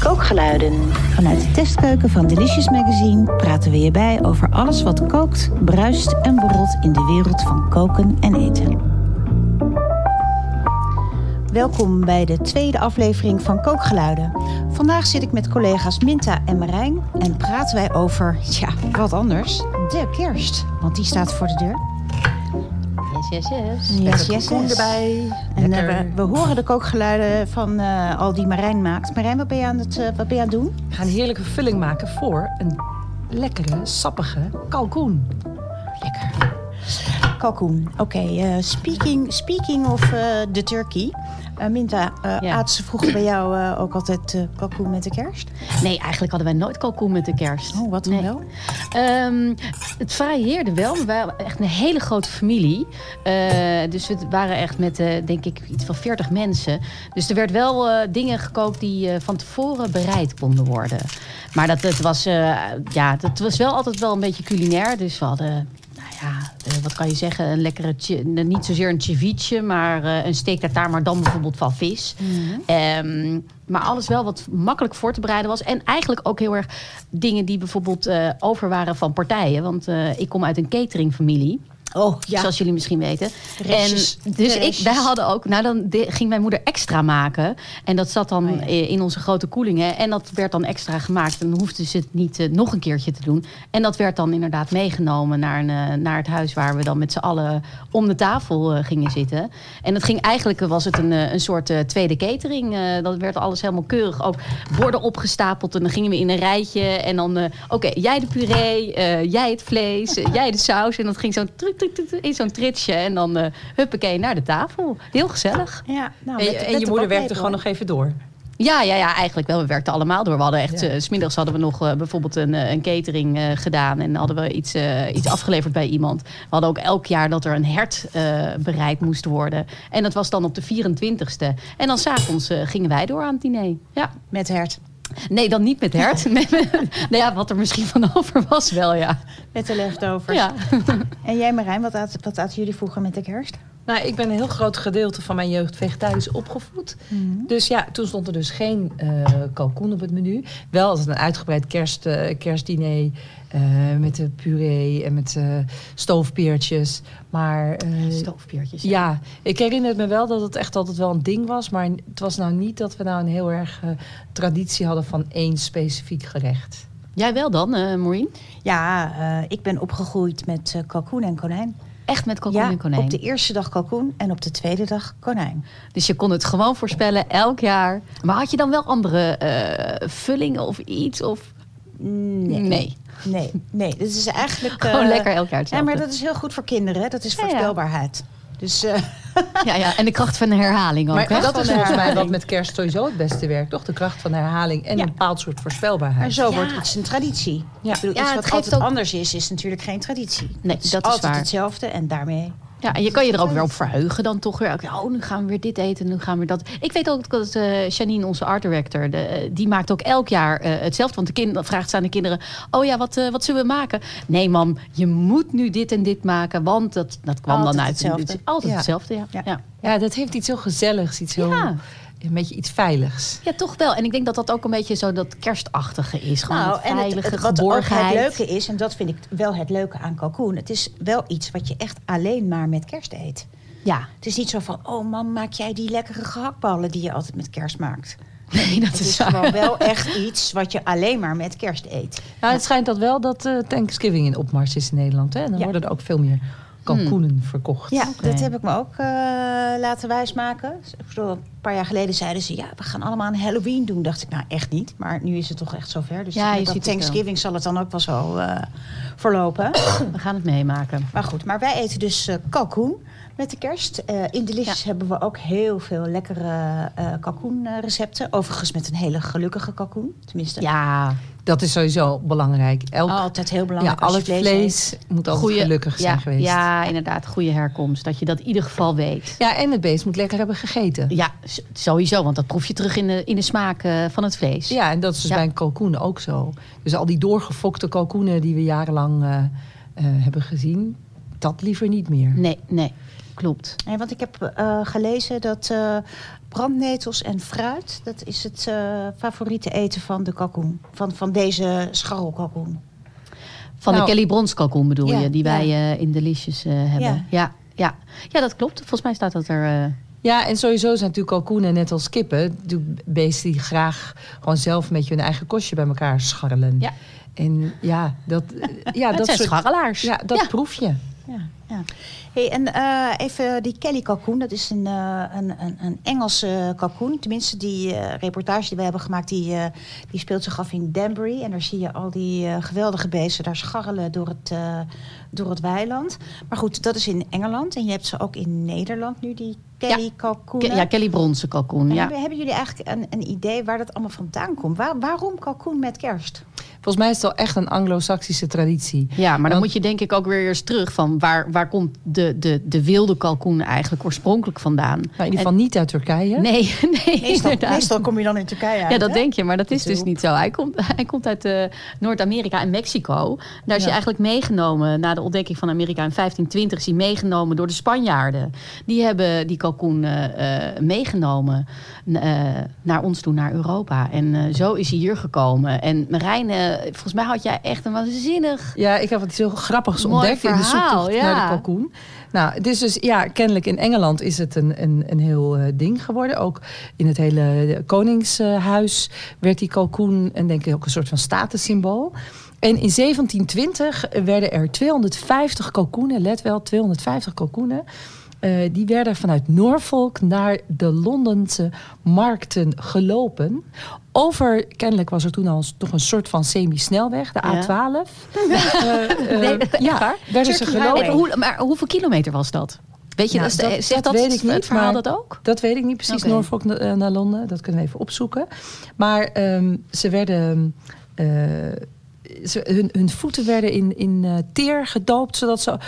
Kookgeluiden. Vanuit de testkeuken van Delicious Magazine praten we je bij over alles wat kookt, bruist en borrelt in de wereld van koken en eten. Welkom bij de tweede aflevering van Kookgeluiden. Vandaag zit ik met collega's Minta en Marijn en praten wij over, ja, wat anders, de kerst. Want die staat voor de deur. Yes, yes, yes. Yes, yes, yes. erbij. En eh, we, we horen de kookgeluiden van eh, al die Marijn maakt. Marijn, wat ben je aan het, eh, wat ben je aan het doen? We gaan een heerlijke vulling maken voor een lekkere, sappige kalkoen. Lekker. Kalkoen. Oké, eh, speaking, speaking of eh, the turkey. Eh, Minta, eh Ja. aten ze vroeger bij jou eh, ook altijd kalkoen met de kerst? Nee, eigenlijk hadden wij nooit kalkoen met de kerst. Oh, wat dan Nee. wel? Ehm, het varieerde wel. maar We waren echt een hele grote familie. Dus we waren echt met, denk ik, iets van 40 mensen. Dus er werd wel dingen gekookt die van tevoren bereid konden worden. Maar dat, het was, ja, dat was wel altijd wel een beetje culinair. Dus we hadden... Ja, eh, wat kan je zeggen? Een lekkere, niet zozeer een ceviche, maar eh, een steak tartare, maar dan bijvoorbeeld van vis. Ehm, maar alles wel wat makkelijk voor te bereiden was. En eigenlijk ook heel erg dingen die bijvoorbeeld eh, over waren van partijen. Want ik kom uit een cateringfamilie. Oh, ja. Zoals jullie misschien weten. Restjes. En dus ik, wij hadden ook, nou dan de- ging mijn moeder extra maken. En dat zat dan Oh ja. in onze grote koelingen. En dat werd dan extra gemaakt. En dan hoefden ze het niet eh, nog een keertje te doen. En dat werd dan inderdaad meegenomen naar, een, eh, naar het huis waar we dan met z'n allen om de tafel eh, gingen zitten. En het ging eigenlijk, was het een, een soort tweede catering. Dat werd alles helemaal keurig. Ook borden opgestapeld. En dan gingen we in een rijtje. En dan, oké, jij de puree, jij het vlees, jij de saus. En dat ging zo'n trut, in zo'n tritsje. En dan eh huppakee naar de tafel. Heel gezellig. Ja, nou, En, met- en je moeder werkte gewoon nog even door. Ja, ja, ja, eigenlijk wel. We werkten allemaal door. We hadden echt, Ja. eh, smiddags hadden we nog eh, bijvoorbeeld een, een catering gedaan. En hadden we iets, iets afgeleverd bij iemand. We hadden ook elk jaar dat er een hert bereid moest worden. En dat was dan op de 24ste. En dan s'avonds uh, gingen wij door aan het diner. Ja. Met hert. Nee, dan niet met hert. nee, met- nou ja, wat er misschien van over was wel, ja. Met de leftovers. ja. En jij Marijn, wat aten, wat aten jullie vroeger met de kerst? Nou, ik ben een heel groot gedeelte van mijn jeugd vegetarisch opgevoed. Dus ja, toen stond er dus geen eh kalkoen op het menu. Wel als een uitgebreid kerst, eh, kerstdiner eh, met de puree en met eh stoofpeertjes. Maar eh, Stoofpeertjes. ja, ik herinner me wel dat het echt altijd wel een ding was. Maar het was nou niet dat we nou een heel erg eh, traditie hadden van één specifiek gerecht. Jij wel dan, eh Maureen? Ja, eh, ik ben opgegroeid met eh, kalkoen en konijn. Echt met kalkoen ja, en konijn. op de eerste dag kalkoen en op de tweede dag konijn. Dus je kon het gewoon voorspellen elk jaar. Maar had je dan wel andere eh, vullingen of iets? Of... Nee. Nee. Nee, nee. Dit is eigenlijk... Gewoon eh, lekker elk jaar Ja, hetzelfde. maar dat is heel goed voor kinderen. Dat is Ja, ja. voorspelbaarheid. Dus eh, ja, ja, en de kracht van de herhaling ook. Maar hè? dat is volgens mij wat met kerst sowieso het beste werkt, toch? De kracht van de herhaling en Ja. een bepaald soort voorspelbaarheid. maar zo Ja. wordt het een traditie. Ja. Ik bedoel, Ja, iets het wat geeft altijd ook- anders is, is natuurlijk geen traditie. Nee, Het is dat is altijd waar. hetzelfde en daarmee... Ja, en je kan je er ook weer op verheugen dan toch weer. Oh, nu gaan we weer dit eten, nu gaan we weer dat. Ik weet ook dat eh Janine, onze art director, de, eh, die maakt ook elk jaar eh, hetzelfde. Want de kind, vraagt ze aan de kinderen, oh ja, wat, eh, wat zullen we maken? Nee mam, je moet nu dit en dit maken, want dat, dat kwam Altijd dan uit. hetzelfde. Altijd Ja. hetzelfde, ja. Ja. Ja. Ja, dat heeft iets heel gezelligs, iets heel, Ja. Een beetje iets veiligs. Ja, toch wel. En ik denk dat dat ook een beetje zo dat kerstachtige is. Gewoon Nou, het en het, veilige, het- wat ook geborgenheid. het leuke is, en dat vind ik wel het leuke aan kalkoen... het is wel iets wat je echt alleen maar met kerst eet. Ja, Het is niet zo van, oh man, maak jij die lekkere gehaktballen... die je altijd met kerst maakt. nee, dat Het is is waar. gewoon wel echt iets wat je alleen maar met kerst eet. Nou, het schijnt dat wel dat eh, Thanksgiving in opmars is in Nederland. Hè? En dan Ja. worden er ook veel meer kalkoenen verkocht. Ja, dat heb ik me ook eh, laten wijsmaken. Bedoel, Een paar jaar geleden zeiden ze... ja, we gaan allemaal aan Halloween doen. Dacht ik, nou echt niet. Maar nu is het toch echt zover. Dus Ja, je ziet het. Thanksgiving zal het dan ook wel zo eh, verlopen. We gaan het meemaken. maar goed, maar wij eten dus eh, kalkoen met de kerst. In Delicious hebben we ook heel veel lekkere kalkoenrecepten. Overigens met een hele gelukkige kalkoen. Tenminste, Ja, Dat is sowieso belangrijk. Elk, altijd heel ja, belangrijk al het vlees, moet altijd gelukkig zijn ja, geweest. Ja, inderdaad, goede herkomst. Dat je dat in ieder geval weet. Ja, en het beest moet lekker hebben gegeten. Ja, sowieso, want dat proef je terug in de, in de smaak eh, van het vlees. Ja, en dat is dus Ja. bij een kalkoen ook zo. Dus al die doorgefokte kalkoenen die we jarenlang eh, eh, hebben gezien, dat liever niet meer. Nee, nee. klopt. Nee, want ik heb eh, gelezen dat eh, brandnetels en fruit... dat is het eh, favoriete eten van de kalkoen. Van, van deze scharrelkalkoen. Van Nou, de Kelly Brons kalkoen bedoel ja, je, die ja. wij eh, in Delicious eh, hebben. Ja. Ja. Ja, ja. dat klopt. Volgens mij staat dat er... eh, Ja, en sowieso zijn natuurlijk kalkoenen net als kippen. Beesten die graag gewoon zelf met hun eigen kostje bij elkaar scharrelen. Ja. En ja, dat, ja, dat dat zijn soort, scharrelaars. ja, dat proef je. Ja, ja. Hey, en eh, even die Kelly kalkoen, dat is een, eh, een, een, een Engelse kalkoen. Tenminste, die eh, reportage die we hebben gemaakt, die, eh, die speelt zich af in Danbury. En daar zie je al die eh, geweldige beesten daar scharrelen door het, eh, door het weiland. Maar goed, dat is in Engeland. En je hebt ze ook in Nederland nu, die Kelly kalkoen. Ke- ja, Kelly Bronsen kalkoen. En Ja. hebben, hebben jullie eigenlijk een, een idee waar dat allemaal vandaan komt? Waar, waarom kalkoen met kerst? Volgens mij is het wel echt een anglo-saxische traditie. Ja, maar dan Want- moet je denk ik ook weer eens terug van waar, waar komt de, de, de wilde kalkoen eigenlijk oorspronkelijk vandaan? Maar in ieder geval niet uit Turkije. Nee, nee, Meestal, meestal kom je dan in Turkije uit, Ja, dat hè? denk je, maar dat is dus niet zo. Hij komt, hij komt uit eh, Noord-Amerika en Mexico. Daar is Ja. hij eigenlijk meegenomen, na de ontdekking van Amerika in 1520, is hij meegenomen door de Spanjaarden. Die hebben die kalkoen eh, eh, meegenomen eh, naar ons toe, naar Europa. En zo is hij hier gekomen. En Marijn, volgens mij had jij echt een waanzinnig... Ja, ik heb wat heel grappigs ontdekt in de zoektocht ja. naar de kalkoen. Nou, het is dus, ja, kennelijk in Engeland is het een, een, een heel ding geworden. Ook in het hele koningshuis werd die kalkoen, en denk ik ook een soort van statussymbool. En in 1720 werden er 250 kalkoenen, let wel, 250 kalkoenen. Eh, die werden vanuit Norfolk naar de Londense markten gelopen. Over, kennelijk was er toen al toch een soort van semi-snelweg, de Ja. A12. Eh, eh, Nee, ja, werden ze gelopen. En hoe, maar hoeveel kilometer was dat? Weet je, Nou, dat, dat- zegt dat dat, weet ik niet, het verhaal maar- dat ook? Dat weet ik niet precies. Norfolk na- naar Londen. Dat kunnen we even opzoeken. Maar ehm, ze werden... eh, ze, hun, hun voeten werden in, in eh, teer gedoopt... zodat ze,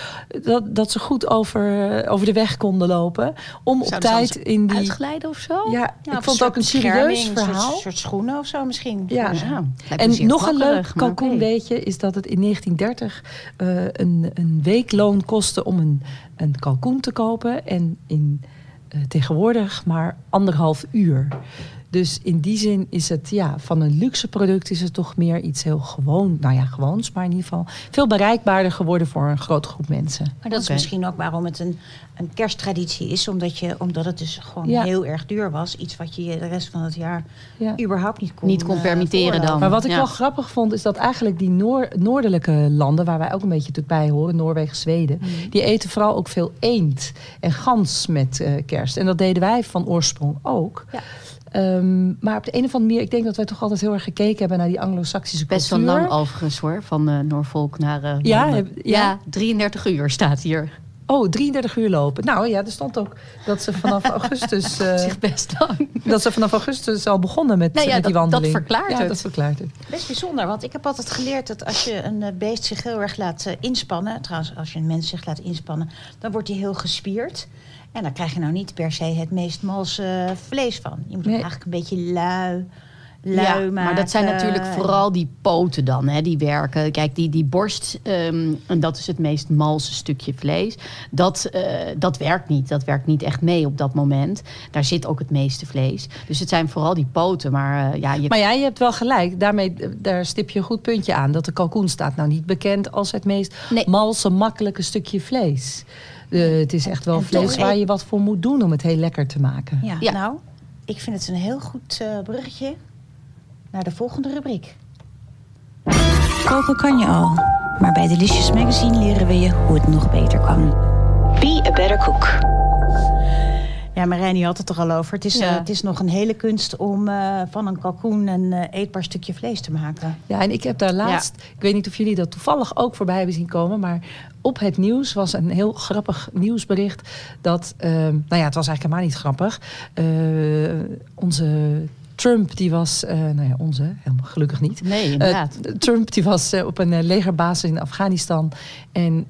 dat, dat ze goed over, eh, over de weg konden lopen. Om op Zouden tijd in die... Uitglijden of zo? Ja, Ja, ik vond het ook een serieus bescherming, Een verhaal. soort, schoenen of zo misschien. Ja. En nog een leuk plakkerig, maar kalkoen oké. weetje is dat het in 1930 eh, een, een weekloon kostte om een, een kalkoen te kopen. En in, tegenwoordig maar anderhalf uur. Dus in die zin is het ja, van een luxe product is het toch meer iets heel gewoon. Nou ja, gewoons, maar in ieder geval veel bereikbaarder geworden voor een grote groep mensen. Maar dat is misschien ook waarom het een, een kersttraditie is. Omdat, je, omdat het dus gewoon Ja. heel erg duur was. Iets wat je de rest van het jaar Ja. überhaupt niet kon Niet kon eh, permitteren dan. Maar wat ik Ja. wel grappig vond, is dat eigenlijk die noor- noordelijke landen, waar wij ook een beetje tot bij horen, Noorwegen, Zweden, die eten vooral ook veel eend en gans met eh, kerst. En dat deden wij van oorsprong ook. Ehm, maar op de een of andere manier, ik denk dat wij toch altijd heel erg gekeken hebben naar die anglo-saxische Best wel cultuur. lang overigens hoor, van eh Norfolk naar eh, Ja, heb- ja. ja, 33 uur staat hier. Oh, 33 uur lopen. Nou ja, er stond ook dat ze vanaf augustus, eh, Zich best lang. dat ze vanaf augustus al begonnen met, Nou ja, met die dat- dat wandeling. verklaart ja, het. dat verklaart het. Best bijzonder, want ik heb altijd geleerd dat als je een beest zich heel erg laat inspannen, trouwens als je een mens zich laat inspannen, dan wordt hij heel gespierd. En dan krijg je nou niet per se het meest malse vlees van. Je moet hem Nee. eigenlijk een beetje lui, lui Ja, maken. maar dat zijn natuurlijk vooral die poten dan, hè, die werken. Kijk, die, die borst, ehm, en dat is het meest malse stukje vlees. Dat, eh, dat werkt niet. Dat werkt niet echt mee op dat moment. Daar zit ook het meeste vlees. Dus het zijn vooral die poten. Maar eh, ja, je Maar ja, je hebt wel gelijk. Daarmee, eh, daar stip je een goed puntje aan. Dat de kalkoen staat nou niet bekend als het meest Nee. malse, makkelijke stukje vlees. Eh, het is echt wel en vlees waar je wat voor moet doen om het heel lekker te maken. Ja, Ja. nou, ik vind het een heel goed eh, bruggetje naar de volgende rubriek. Koken kan je al, maar bij Delicious Magazine leren we je hoe het nog beter kan. Be a better cook. Ja, Marijn, die had het er al over. Het is, Ja. eh, het is nog een hele kunst om eh, van een kalkoen een eh, eetbaar stukje vlees te maken. Ja, en ik heb daar laatst, ik weet niet of jullie dat toevallig ook voorbij hebben zien komen, maar op het nieuws was een heel grappig nieuwsbericht dat, nou ja, het was eigenlijk helemaal niet grappig. Onze Trump, die was, eh, nou ja, onze, helemaal gelukkig niet. Nee, inderdaad. Eh, Trump die was eh, op een legerbasis in Afghanistan. En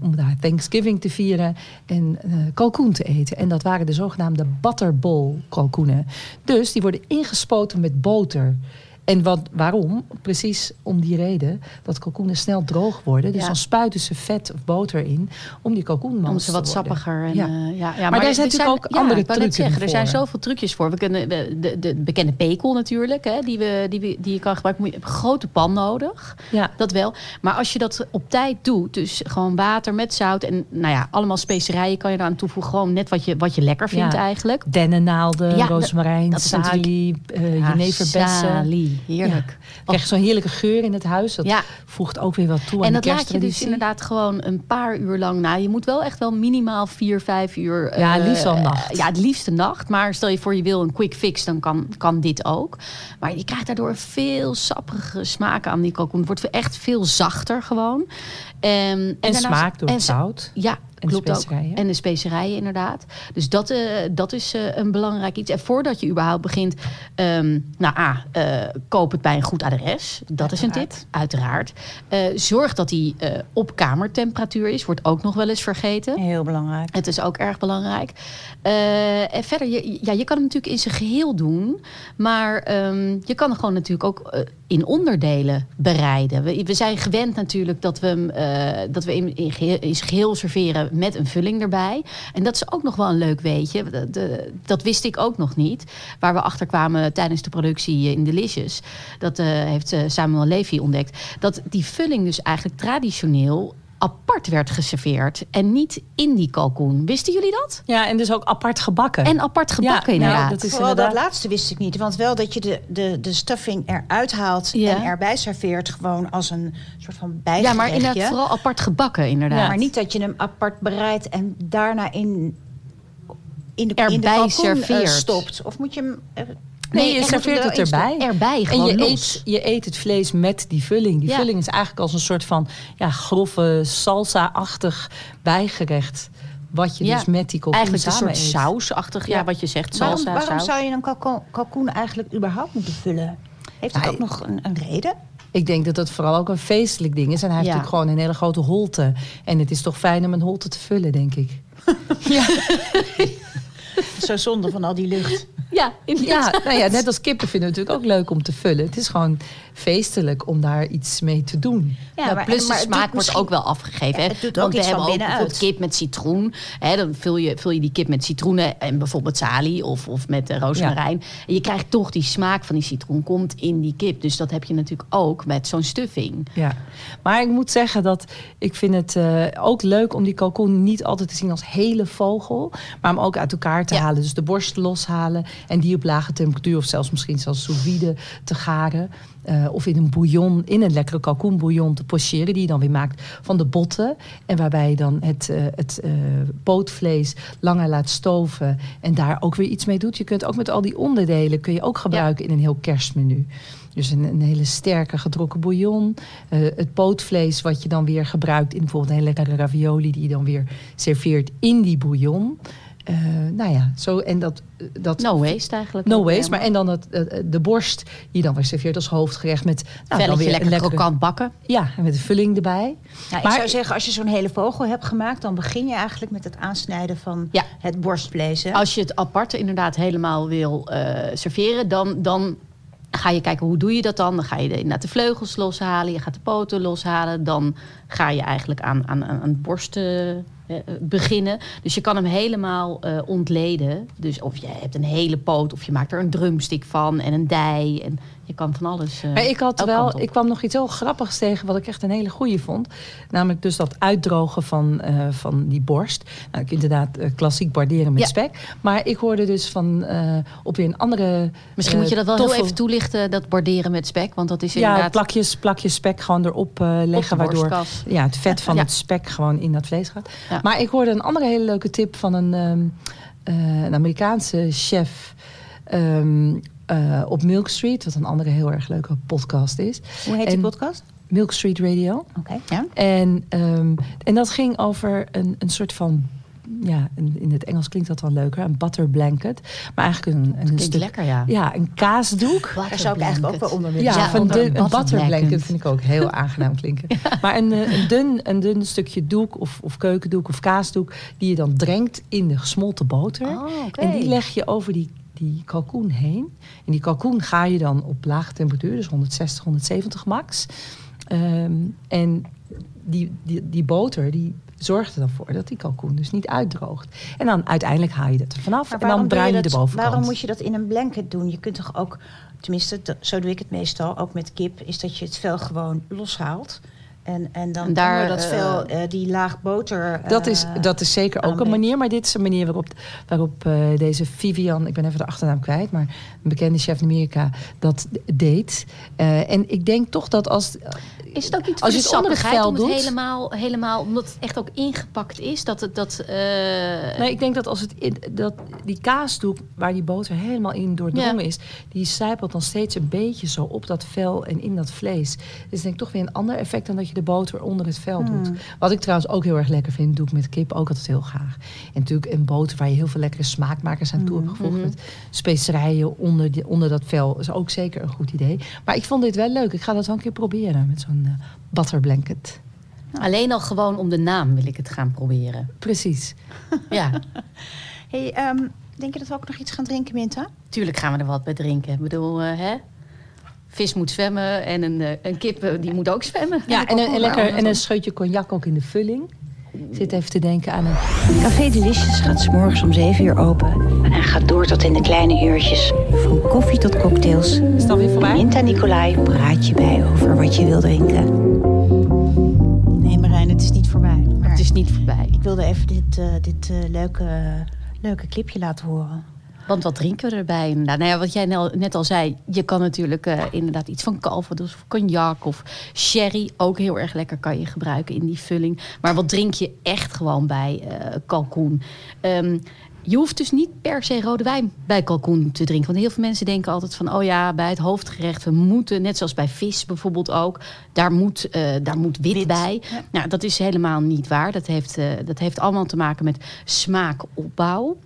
om daar Thanksgiving te vieren en kalkoen te eten. En dat waren de zogenaamde butterball kalkoenen. Dus die worden ingespoten met boter. En wat, waarom? Precies om die reden dat kalkoenen snel droog worden. Dus Ja. dan spuiten ze vet of boter in om die kalkoen Om ze wat sappiger. En, Ja. ja. ja, ja, Maar daar er zijn natuurlijk ook andere ik zeggen, Er zijn zoveel trucjes voor. We kunnen de, de, de bekende pekel natuurlijk, hè, die, we, die, we, die je kan gebruiken. Moet je een grote pan nodig. Ja. Dat wel. Maar als je dat op tijd doet, dus gewoon water met zout en nou ja, allemaal specerijen kan je eraan toevoegen. Gewoon net wat je, wat je lekker vindt eigenlijk. Dennennaalden, rozemarijn, salie, eh Ja, jeneverbessen. salie, heerlijk. Je krijgt zo'n heerlijke geur in het huis. Dat Ja. voegt ook weer wat toe aan En de dat laat je dus inderdaad gewoon een paar uur lang na. Je moet wel echt wel minimaal vier, vijf uur. Ja, eh, liefst eh, nacht. ja, het liefste nacht. Maar stel je voor je wil een quick fix, dan kan, kan dit ook. Maar je krijgt daardoor veel sappige smaak aan die kalkoen. Het wordt echt veel zachter gewoon. Ehm, En daarnaast- smaak door en het zout. Ja, En de ook. specerijen. En de specerijen inderdaad. Dus dat, eh, dat is eh, een belangrijk iets. En voordat je überhaupt begint, ehm, nou A, eh, koop het bij een goed adres. Dat is een tip, Uiteraard. zorg dat die op kamertemperatuur is. Wordt ook nog wel eens vergeten. Heel belangrijk. Het is ook erg belangrijk. En verder, je, ja, je kan hem natuurlijk in zijn geheel doen. Maar ehm, je kan hem gewoon natuurlijk ook in onderdelen bereiden. We, we zijn gewend natuurlijk dat we hem eh, dat we in, in, geheel, serveren met een vulling erbij. En dat is ook nog wel een leuk weetje. Dat, wist ik ook nog niet. Waar we achter kwamen tijdens de productie in Delicious. Dat eh, heeft eh, Samuel Levy ontdekt. Dat die vulling dus eigenlijk traditioneel apart werd geserveerd. En niet in die kalkoen. Wisten jullie dat? Ja, en dus ook apart gebakken. En apart gebakken Ja, nou, inderdaad. dat is Vooral inderdaad- dat laatste wist ik niet. Want wel dat je de, de, de stuffing eruit haalt Ja. en erbij serveert. Gewoon als een soort van ja, bijgerechtje. maar inderdaad vooral apart gebakken inderdaad. Maar niet dat je hem apart bereidt en daarna in, in de, in de Erbij kalkoen, eh, serveert. stopt. Of moet je hem... eh, Nee, je serveert er het erbij. Erbij En gewoon je los. eet, je eet het vlees met die vulling. Die Ja. vulling is eigenlijk als een soort van ja, grove salsa-achtig bijgerecht. Wat je Ja, dus met die kalkoen Eigenlijk een samen soort eet. sausachtig, ja. Ja. wat je zegt, Waarom, salsa, waarom saus. zou je een kalkoen, eigenlijk überhaupt moeten vullen? Heeft Ja, ook nog een, een reden? Ik denk dat het vooral ook een feestelijk ding is. En hij heeft Ja. natuurlijk gewoon een hele grote holte. En het is toch fijn om een holte te vullen, denk ik. ja, Zo zonde van al die lucht. Ja, inderdaad. ja, nou ja, net als kippen vinden we het natuurlijk ook leuk om te vullen. Het is gewoon feestelijk om daar iets mee te doen. Ja, maar- plus maar de smaak wordt ook wel afgegeven. Ja, hè? het doet Want ook we iets van hebben ook bijvoorbeeld kip met citroen. Hè, dan vul je, vul je die kip met citroenen en bijvoorbeeld salie of, of met uh, rozemarijn. En je krijgt toch die smaak van die citroen komt in die kip. Dus dat heb je natuurlijk ook met zo'n stuffing. Ja, maar ik moet zeggen dat ik vind het eh, ook leuk om die kalkoen niet altijd te zien als hele vogel, maar hem ook uit elkaar te Ja. halen. Dus de borst loshalen en die op lage temperatuur of zelfs misschien zelfs sous vide te garen. Eh, of in een bouillon, in een lekkere kalkoenbouillon te pocheren, die je dan weer maakt van de botten. En waarbij je dan het, eh, het eh, pootvlees langer laat stoven en daar ook weer iets mee doet. Je kunt ook met al die onderdelen kun je ook gebruiken in een heel kerstmenu. Dus een, een hele sterke gedrokken bouillon. het pootvlees wat je dan weer gebruikt in bijvoorbeeld een hele lekkere ravioli... die je dan weer serveert in die bouillon. Eh, nou ja, zo en dat... dat No waste eigenlijk. No waste, maar en dan het, eh, de borst die je dan weer serveert als hoofdgerecht met nou, dan weer lekker een lekkere, krokant bakken. Ja, en met een vulling erbij. Ja, ik zou zeggen, als je zo'n hele vogel hebt gemaakt... dan begin je eigenlijk met het aansnijden van Ja. het borstvlees. Hè? Als je het apart inderdaad helemaal wil eh, serveren, dan, dan ga je kijken hoe doe je dat dan. Dan ga je de, de vleugels loshalen, je gaat de poten loshalen. Dan ga je eigenlijk aan, aan, aan aan borst eh, eh, beginnen. Dus je kan hem helemaal eh, ontleden. Dus of je hebt een hele poot of je maakt er een drumstick van en een dij. En je kan van alles. eh, Maar ik had wel, ik kwam nog iets heel grappigs tegen wat ik echt een hele goeie vond. Namelijk dus dat uitdrogen van, eh, van die borst. Nou, ik inderdaad eh, klassiek barderen met Ja. spek. Maar ik hoorde dus van op weer een andere. Misschien moet je dat wel heel even toelichten, dat borderen met spek. Want dat is Ja, inderdaad plakjes, plakjes spek gewoon erop leggen. waardoor ja, het vet van Ja. het spek gewoon in dat vlees gaat. Ja. Maar ik hoorde een andere hele leuke tip van een, ehm, eh, een Amerikaanse chef. ehm, eh, op Milk Street, wat een andere heel erg leuke podcast is. Hoe heet die podcast? Milk Street Radio. Oké, ja. En, ehm, en dat ging over een, een soort van. Ja, in, het Engels klinkt dat wel leuker. Een butter blanket. Maar eigenlijk een, een Klinkt stuk. lekker, ja. Ja, een kaasdoek. Daar zou ik eigenlijk ook wel onder willen Ja, Ja, van een butter butter blanket vind ik ook heel aangenaam klinken. Maar een, eh, een, dun, een dun stukje doek of, of keukendoek of kaasdoek... die je dan drenkt in de gesmolten boter. Oh. En die leg je over die die kalkoen heen. En die kalkoen ga je dan op lage temperatuur, dus 160, 170 max. Ehm, en die, die, die boter die zorgt er dan voor dat die kalkoen dus niet uitdroogt. En dan uiteindelijk haal je dat er vanaf en dan draai je, de bovenkant. Waarom moet je dat in een blanket doen? Je kunt toch ook, tenminste, zo doe ik het meestal, ook met kip, is dat je het vel gewoon loshaalt. En, en dan En daar, dat eh, vel eh, die laag boter. Dat is, eh, dat is zeker ook een manier, maar dit is een manier waarop, waarop eh, deze Vivian, ik ben even de achternaam kwijt, maar een bekende chef in Amerika, dat deed. Eh, en ik denk toch dat als. Is het ook niet Als je het onder het vel om het doet? helemaal, helemaal, omdat het echt ook ingepakt is? Dat het, dat, eh, Nee, ik denk dat als het in, dat die kaasdoek waar die boter helemaal in doordrongen Ja. is, die sijpelt dan steeds een beetje zo op dat vel en in dat vlees. Dus denk ik toch weer een ander effect dan dat je de boter onder het vel doet. Wat ik trouwens ook heel erg lekker vind, doe ik met kip ook altijd heel graag. En natuurlijk een boter waar je heel veel lekkere smaakmakers aan toe hebt gevoegd. Mhm. Met specerijen onder, die, onder dat vel is ook zeker een goed idee. Maar ik vond dit wel leuk. Ik ga dat wel een keer proberen met zo'n eh butter blanket. alleen al gewoon om de naam wil ik het gaan proberen. Precies. Ja, Hey, ehm, denk je dat we ook nog iets gaan drinken, Minta? tuurlijk gaan we er wat bij drinken. Ik bedoel, eh, hè? Vis moet zwemmen en een, eh, een kip eh, die moet ook zwemmen. Ja, en, een, en, lekker, en een een scheutje cognac ook in de vulling. Ik zit even te denken aan een Café Delicious gaat 's morgens om 7 uur open en gaat door tot in de kleine uurtjes. Van koffie tot cocktails. Is het alweer voorbij? Minta Nicolai praat je bij over wat je wil drinken. Nee, Marijn, het is niet voorbij. Maar Het is niet voorbij. ik wilde even dit, eh, dit eh, leuke, leuke clipje laten horen. Want wat drinken we erbij inderdaad? Nou ja, wat jij net al zei, je kan natuurlijk eh, inderdaad iets van Calvados of cognac of sherry. Ook heel erg lekker kan je gebruiken in die vulling. Maar wat drink je echt gewoon bij eh, kalkoen? Ehm, je hoeft dus niet per se rode wijn bij kalkoen te drinken. Want heel veel mensen denken altijd van... oh ja, bij het hoofdgerecht, we moeten... net zoals bij vis bijvoorbeeld ook... daar moet, eh, daar moet wit, Wit, bij. ja. Nou, dat is helemaal niet waar. Dat heeft, dat heeft allemaal te maken met smaakopbouw.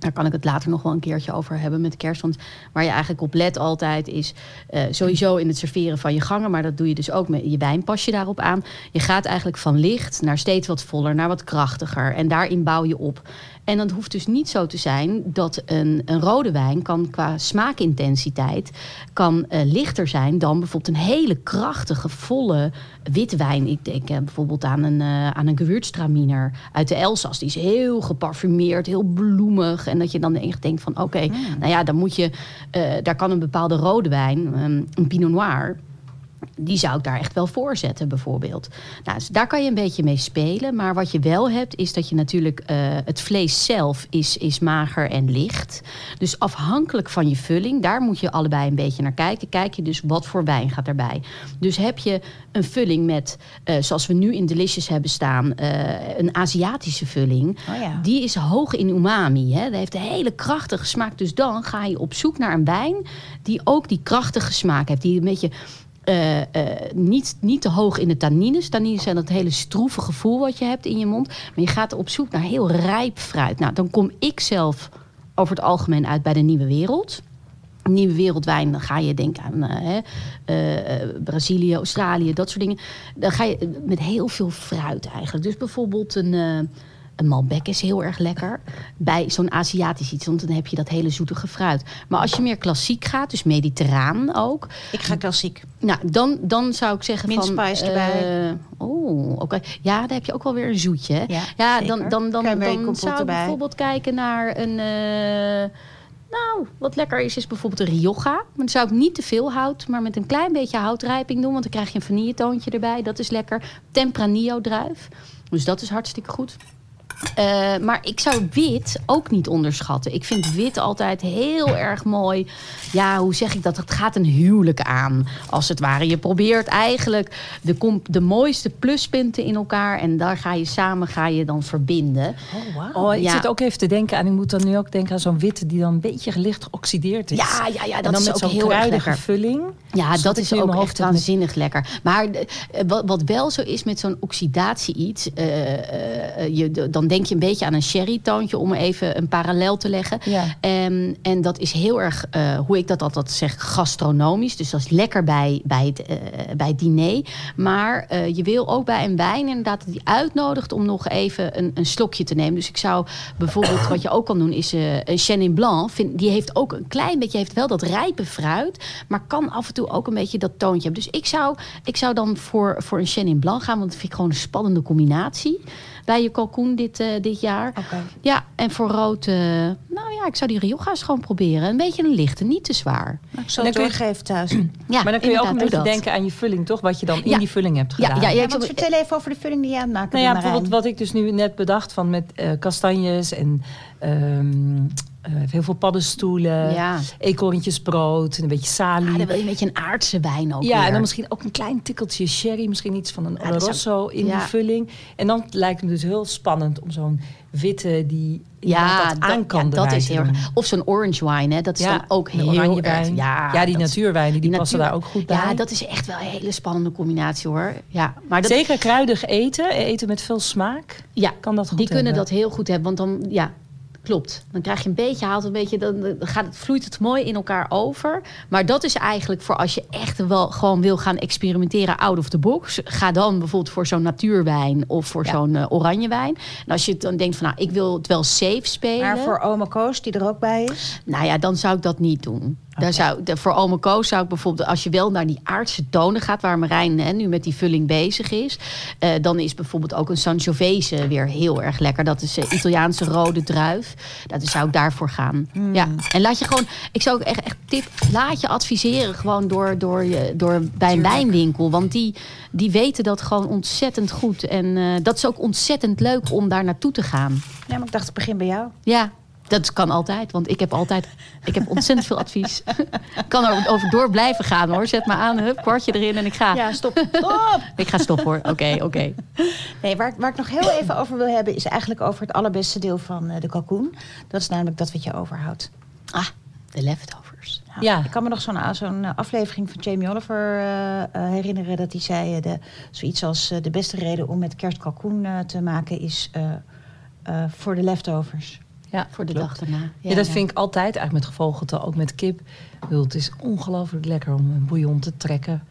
Daar kan ik het later nog wel een keertje over hebben met kerst. Want waar je eigenlijk op let altijd is eh, sowieso in het serveren van je gangen. Maar dat doe je dus ook met je wijn. Pas je daarop aan. Je gaat eigenlijk van licht naar steeds wat voller, naar wat krachtiger. En daarin bouw je op. En dat hoeft dus niet zo te zijn dat een, een rode wijn kan qua smaakintensiteit kan eh, lichter zijn dan bijvoorbeeld een hele krachtige, volle witte wijn. Ik denk eh, bijvoorbeeld aan een, eh aan een Gewürztraminer uit de Elzas. Die is heel geparfumeerd, heel bloemig. En dat je dan echt denkt van oké, nou ja, dan moet je, daar kan een bepaalde rode wijn, ehm, een Pinot Noir, die zou ik daar echt wel voor zetten, bijvoorbeeld. Nou, dus daar kan je een beetje mee spelen. Maar wat je wel hebt, is dat je natuurlijk... eh, het vlees zelf is, is mager en licht. Dus afhankelijk van je vulling, daar moet je allebei een beetje naar kijken. Kijk je dus wat voor wijn gaat erbij. Dus heb je een vulling met, eh, zoals we nu in Delicious hebben staan... eh, een Aziatische vulling... Oh ja. Die is hoog in umami. Hè? Dat heeft een hele krachtige smaak. Dus dan ga je op zoek naar een wijn die ook die krachtige smaak heeft. Die een beetje eh, eh, niet, niet te hoog in de tannines. Tannines zijn dat hele stroeve gevoel wat je hebt in je mond. Maar je gaat op zoek naar heel rijp fruit. Nou, dan kom ik zelf over het algemeen uit bij de Nieuwe Wereld. Nieuwe wereldwijn, dan ga je denken aan eh, Brazilië, Australië, dat soort dingen. Dan ga je met heel veel fruit eigenlijk. Dus bijvoorbeeld een, een Malbec is heel erg lekker. Bij zo'n Aziatisch iets, want dan heb je dat hele zoetige fruit. Maar als je meer klassiek gaat, dus mediterraan ook. Ik ga klassiek. Nou, dan, dan zou ik zeggen Mint van... spice erbij. eh, oh, oké. Ja, daar heb je ook wel weer een zoetje. hè? Ja, dan, dan, dan, dan kompot zou ik erbij. bijvoorbeeld kijken naar een... eh, nou, wat lekker is, is bijvoorbeeld een Rioja. Maar dan zou ik niet te veel hout, maar met een klein beetje houtrijping doen. Want dan krijg je een vanilletoontje erbij. Dat is lekker. Tempranillo druif. Dus dat is hartstikke goed. Eh, maar ik zou wit ook niet onderschatten. Ik vind wit altijd heel erg mooi. Ja, hoe zeg ik dat? Het gaat een huwelijk aan, als het ware. Je probeert eigenlijk de, de mooiste pluspunten in elkaar... en daar ga je samen ga je dan verbinden. Oh, wauw. Oh, ik Ja. zit ook even te denken aan, ik moet dan nu ook denken aan zo'n witte die dan een beetje licht geoxideerd is. Ja, ja, ja, en dat dan is met ook zo'n heel erg lekker. vulling. Ja, dat is ook echt waanzinnig lekker. Maar eh, wat, wat wel zo is met zo'n oxidatie iets, eh, eh, je, dan denk je een beetje aan een sherry-toontje om even een parallel te leggen. Ja. Ehm, en dat is heel erg, eh, hoe ik dat altijd zeg, gastronomisch. Dus dat is lekker bij, bij, het, eh, bij het diner. Maar eh, je wil ook bij een wijn inderdaad dat die uitnodigt om nog even een, een slokje te nemen. Dus ik zou bijvoorbeeld, wat je ook kan doen, is een Chenin Blanc. Vind, die heeft ook een klein beetje, heeft wel dat rijpe fruit. Maar kan af en toe ook een beetje dat toontje hebben. Dus ik zou, ik zou dan voor, voor een Chenin Blanc gaan. Want dat vind ik gewoon een spannende combinatie. Bij je kalkoen dit, eh, dit jaar. Oké. Ja, en voor rood, nou ja, ik zou die Rioja's gewoon proberen. Een beetje een lichte, niet te zwaar. Nou, het dan kun je- thuis. Ja, maar dan kun je ook een beetje denken aan je vulling, toch? Wat je dan in Ja. die vulling hebt Ja, gedaan. ja, ja, Ja, zou- vertel even over de vulling die je aan het maken Nou ja, bijvoorbeeld wat ik dus nu net bedacht van met eh, kastanjes en ehm, eh, heel veel paddenstoelen, Ja. eekhoorntjesbrood en een beetje salie. Ah, dan wil je een beetje een aardse wijn ook ja, weer. en dan misschien ook een klein tikkeltje sherry, misschien iets van een zou- Oloroso in ja. die vulling. En dan lijkt het me dus heel spannend om zo'n witte die dat aan kan ja, dat is heel. Of zo'n orange wine, hè? dat is Ja, dan ook de heel oranje erg. wijn. Ja, Ja, die natuurwijnen, die, die passen natuur- daar ook goed bij. Ja, dat is echt wel een hele spannende combinatie hoor. Ja, maar dat, Zeker kruidig eten, eten met veel smaak, ja, kan dat goed die kunnen dat heel goed hebben, want dan ja. Klopt. Dan krijg je een beetje, haalt een beetje, dan gaat het, vloeit het mooi in elkaar over. Maar dat is eigenlijk voor als je echt wel gewoon wil gaan experimenteren out of the box. Ga dan bijvoorbeeld voor zo'n natuurwijn of voor Ja. zo'n eh, oranjewijn. En als je dan denkt van, nou, ik wil het wel safe spelen. Maar voor oma Koos, die er ook bij is. Nou ja, dan zou ik dat niet doen. Daar zou, de- voor Koos zou ik bijvoorbeeld, als je wel naar die aardse tonen gaat, waar Marijn hè, nu met die vulling bezig is, eh, dan is bijvoorbeeld ook een Sangiovese weer heel erg lekker. Dat is eh, Italiaanse rode druif. Dat zou ik daarvoor gaan. Ja. En laat je gewoon, ik zou ook echt, echt tip, laat je adviseren gewoon door, door, je, door bij een wijnwinkel. Want die, die weten dat gewoon ontzettend goed. En eh, dat is ook ontzettend leuk om daar naartoe te gaan. Ja, maar ik dacht, het begin bij jou. Ja, dat kan altijd. Want ik heb altijd ik heb ontzettend veel advies. Ik kan er over door blijven gaan hoor. Zet me aan, hup, kwartje erin en ik ga. Ja, stop. Stop! Ik ga stoppen hoor. Oké, oké. Nee, waar, waar ik nog heel even over wil hebben... is eigenlijk over het allerbeste deel van eh, de kalkoen. Dat is namelijk dat wat je overhoudt. Ah, de leftovers. Ja. Ja. Ik kan me nog zo'n zo'n eh, aflevering van Jamie Oliver eh, eh, herinneren... dat hij zei, eh, de, zoiets als eh, de beste reden om met kerst kalkoen eh, te maken... is eh, eh, voor de leftovers. Ja, Voor de klopt. dag daarna. Ja, dat vind ik altijd, eigenlijk met gevogelte, ook met kip. Bedoel, Het is ongelooflijk lekker om een bouillon te trekken.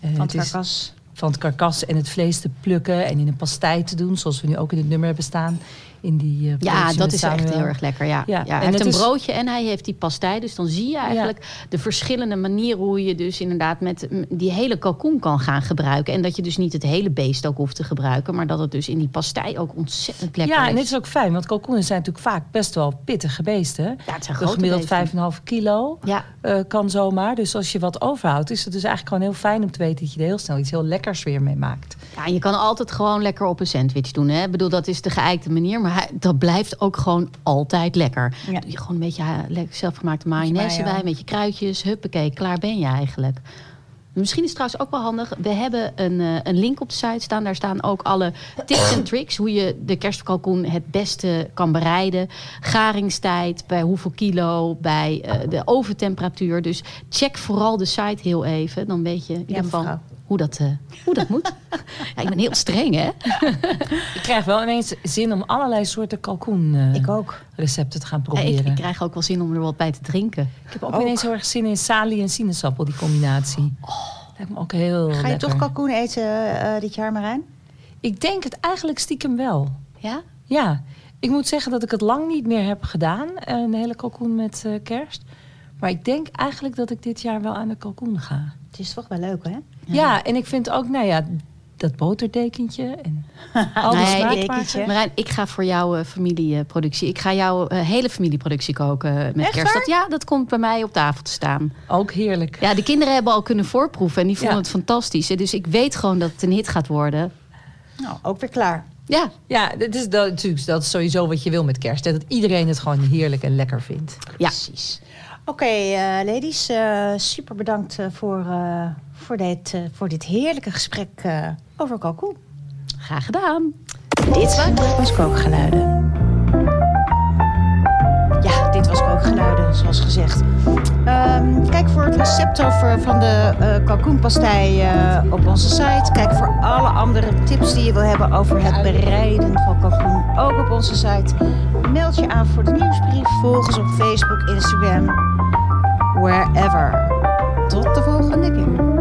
Eh, Van het het is karkas. van het karkas en het vlees te plukken en in een pastei te doen, zoals we nu ook in het nummer hebben staan. In die, eh, Ja, dat is echt heel erg lekker. Ja. Ja, Ja, en hij heeft een is- broodje en hij heeft die pastei. Dus dan zie je eigenlijk de verschillende manieren hoe je dus inderdaad met die hele kalkoen kan gaan gebruiken. En dat je dus niet het hele beest ook hoeft te gebruiken, maar dat het dus in die pastei ook ontzettend lekker Ja, is. en dit is ook fijn, want kalkoenen zijn natuurlijk vaak best wel pittige beesten. Ja, het zijn grote gemiddeld beesten. 5,5 kilo Ja, eh, kan zomaar. Dus als je wat overhoudt, is het dus eigenlijk gewoon heel fijn om te weten dat je er heel snel iets heel lekkers weer mee maakt. Ja, en je kan altijd gewoon lekker op een sandwich doen. Hè? Ik bedoel, dat is de geëikte manier. Maar hij- dat blijft ook gewoon altijd lekker. Ja. Doe je gewoon een beetje lekker zelfgemaakte mayonaise mayo. bij. Met je kruidjes. Huppakee, klaar ben je eigenlijk. Misschien is het trouwens ook wel handig. We hebben een, eh, een link op de site staan. Daar staan ook alle tips en tricks. Hoe je de kerstkalkoen het beste kan bereiden. Garingstijd, bij hoeveel kilo, bij eh, de oventemperatuur. Dus check vooral de site heel even. Dan weet je in ieder geval. Hoe dat, eh, hoe dat moet. ja, ik ben heel streng, hè? Ik krijg wel ineens zin om allerlei soorten kalkoen eh, Ik ook. recepten te gaan proberen. ik, ik ik, krijg ook wel zin om er wat bij te drinken. heb ook, ook. ineens heel erg zin in salie en sinaasappel, die combinatie. Lijkt me ook heel Ga je lekker. toch kalkoen eten eh, dit jaar, Marijn? Ik denk het eigenlijk stiekem wel. Ja? Ja, ik moet zeggen dat ik het lang niet meer heb gedaan. Een hele kalkoen met eh, kerst. Maar ik denk eigenlijk dat ik dit jaar wel aan de kalkoen ga. Het is toch wel leuk, hè? Ja, en ik vind ook, nou ja, dat boterdekentje en al die Nee. Marijn, ik ga voor jouw eh, familieproductie. Ik ga jouw eh, hele familieproductie koken met Echt kerst. Dat, ja, dat komt bij mij op tafel te staan. Ook heerlijk. Ja, de kinderen hebben al kunnen voorproeven en die vonden Ja. het fantastisch. Dus ik weet gewoon dat het een hit gaat worden. Nou, ook weer klaar. Ja, Ja, dat is, dat, natuurlijk, dat is sowieso wat je wil met kerst. Hè? Dat iedereen het gewoon heerlijk en lekker vindt. ja. Precies. Oké, eh, ladies. super bedankt voor, eh, voor, dit, eh, voor dit heerlijke gesprek eh, over kalkoen. graag gedaan. Dit was Kookgeluiden. Ja, dit was Kookgeluiden. zoals gezegd. Ehm, kijk voor het recept over van de uh, kalkoenpastei uh, op onze site. Kijk voor alle andere tips die je wil hebben over het bereiden van kalkoen ook op onze site. Meld je aan voor de nieuwsbrief. Volg ons op Facebook, Instagram, wherever. Tot de volgende keer.